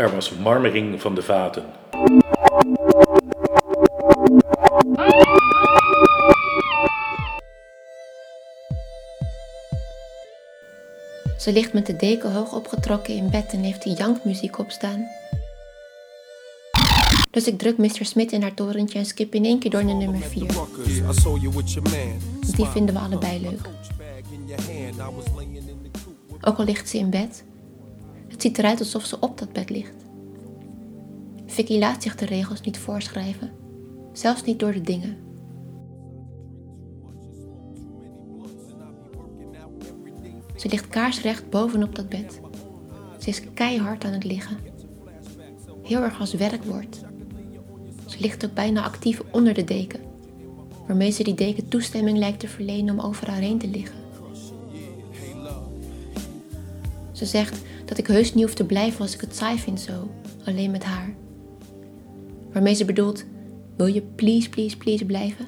Er was marmering van de vaten. Ze ligt met de deken hoog opgetrokken in bed en heeft die jankmuziek op staan. Dus ik druk Mr. Smith in haar torentje en skip in één keer door naar nummer 4. Die vinden we allebei leuk. Ook al ligt ze in bed, het ziet eruit alsof ze op dat bed ligt. Vicky laat zich de regels niet voorschrijven, zelfs niet door de dingen. Ze ligt kaarsrecht bovenop dat bed. Ze is keihard aan het liggen. Heel erg als werkwoord. Ze ligt ook bijna actief onder de deken, waarmee ze die deken toestemming lijkt te verlenen om over haar heen te liggen. Ze zegt dat ik heus niet hoef te blijven als ik het saai vind zo, alleen met haar. Waarmee ze bedoelt, wil je please, please, please blijven?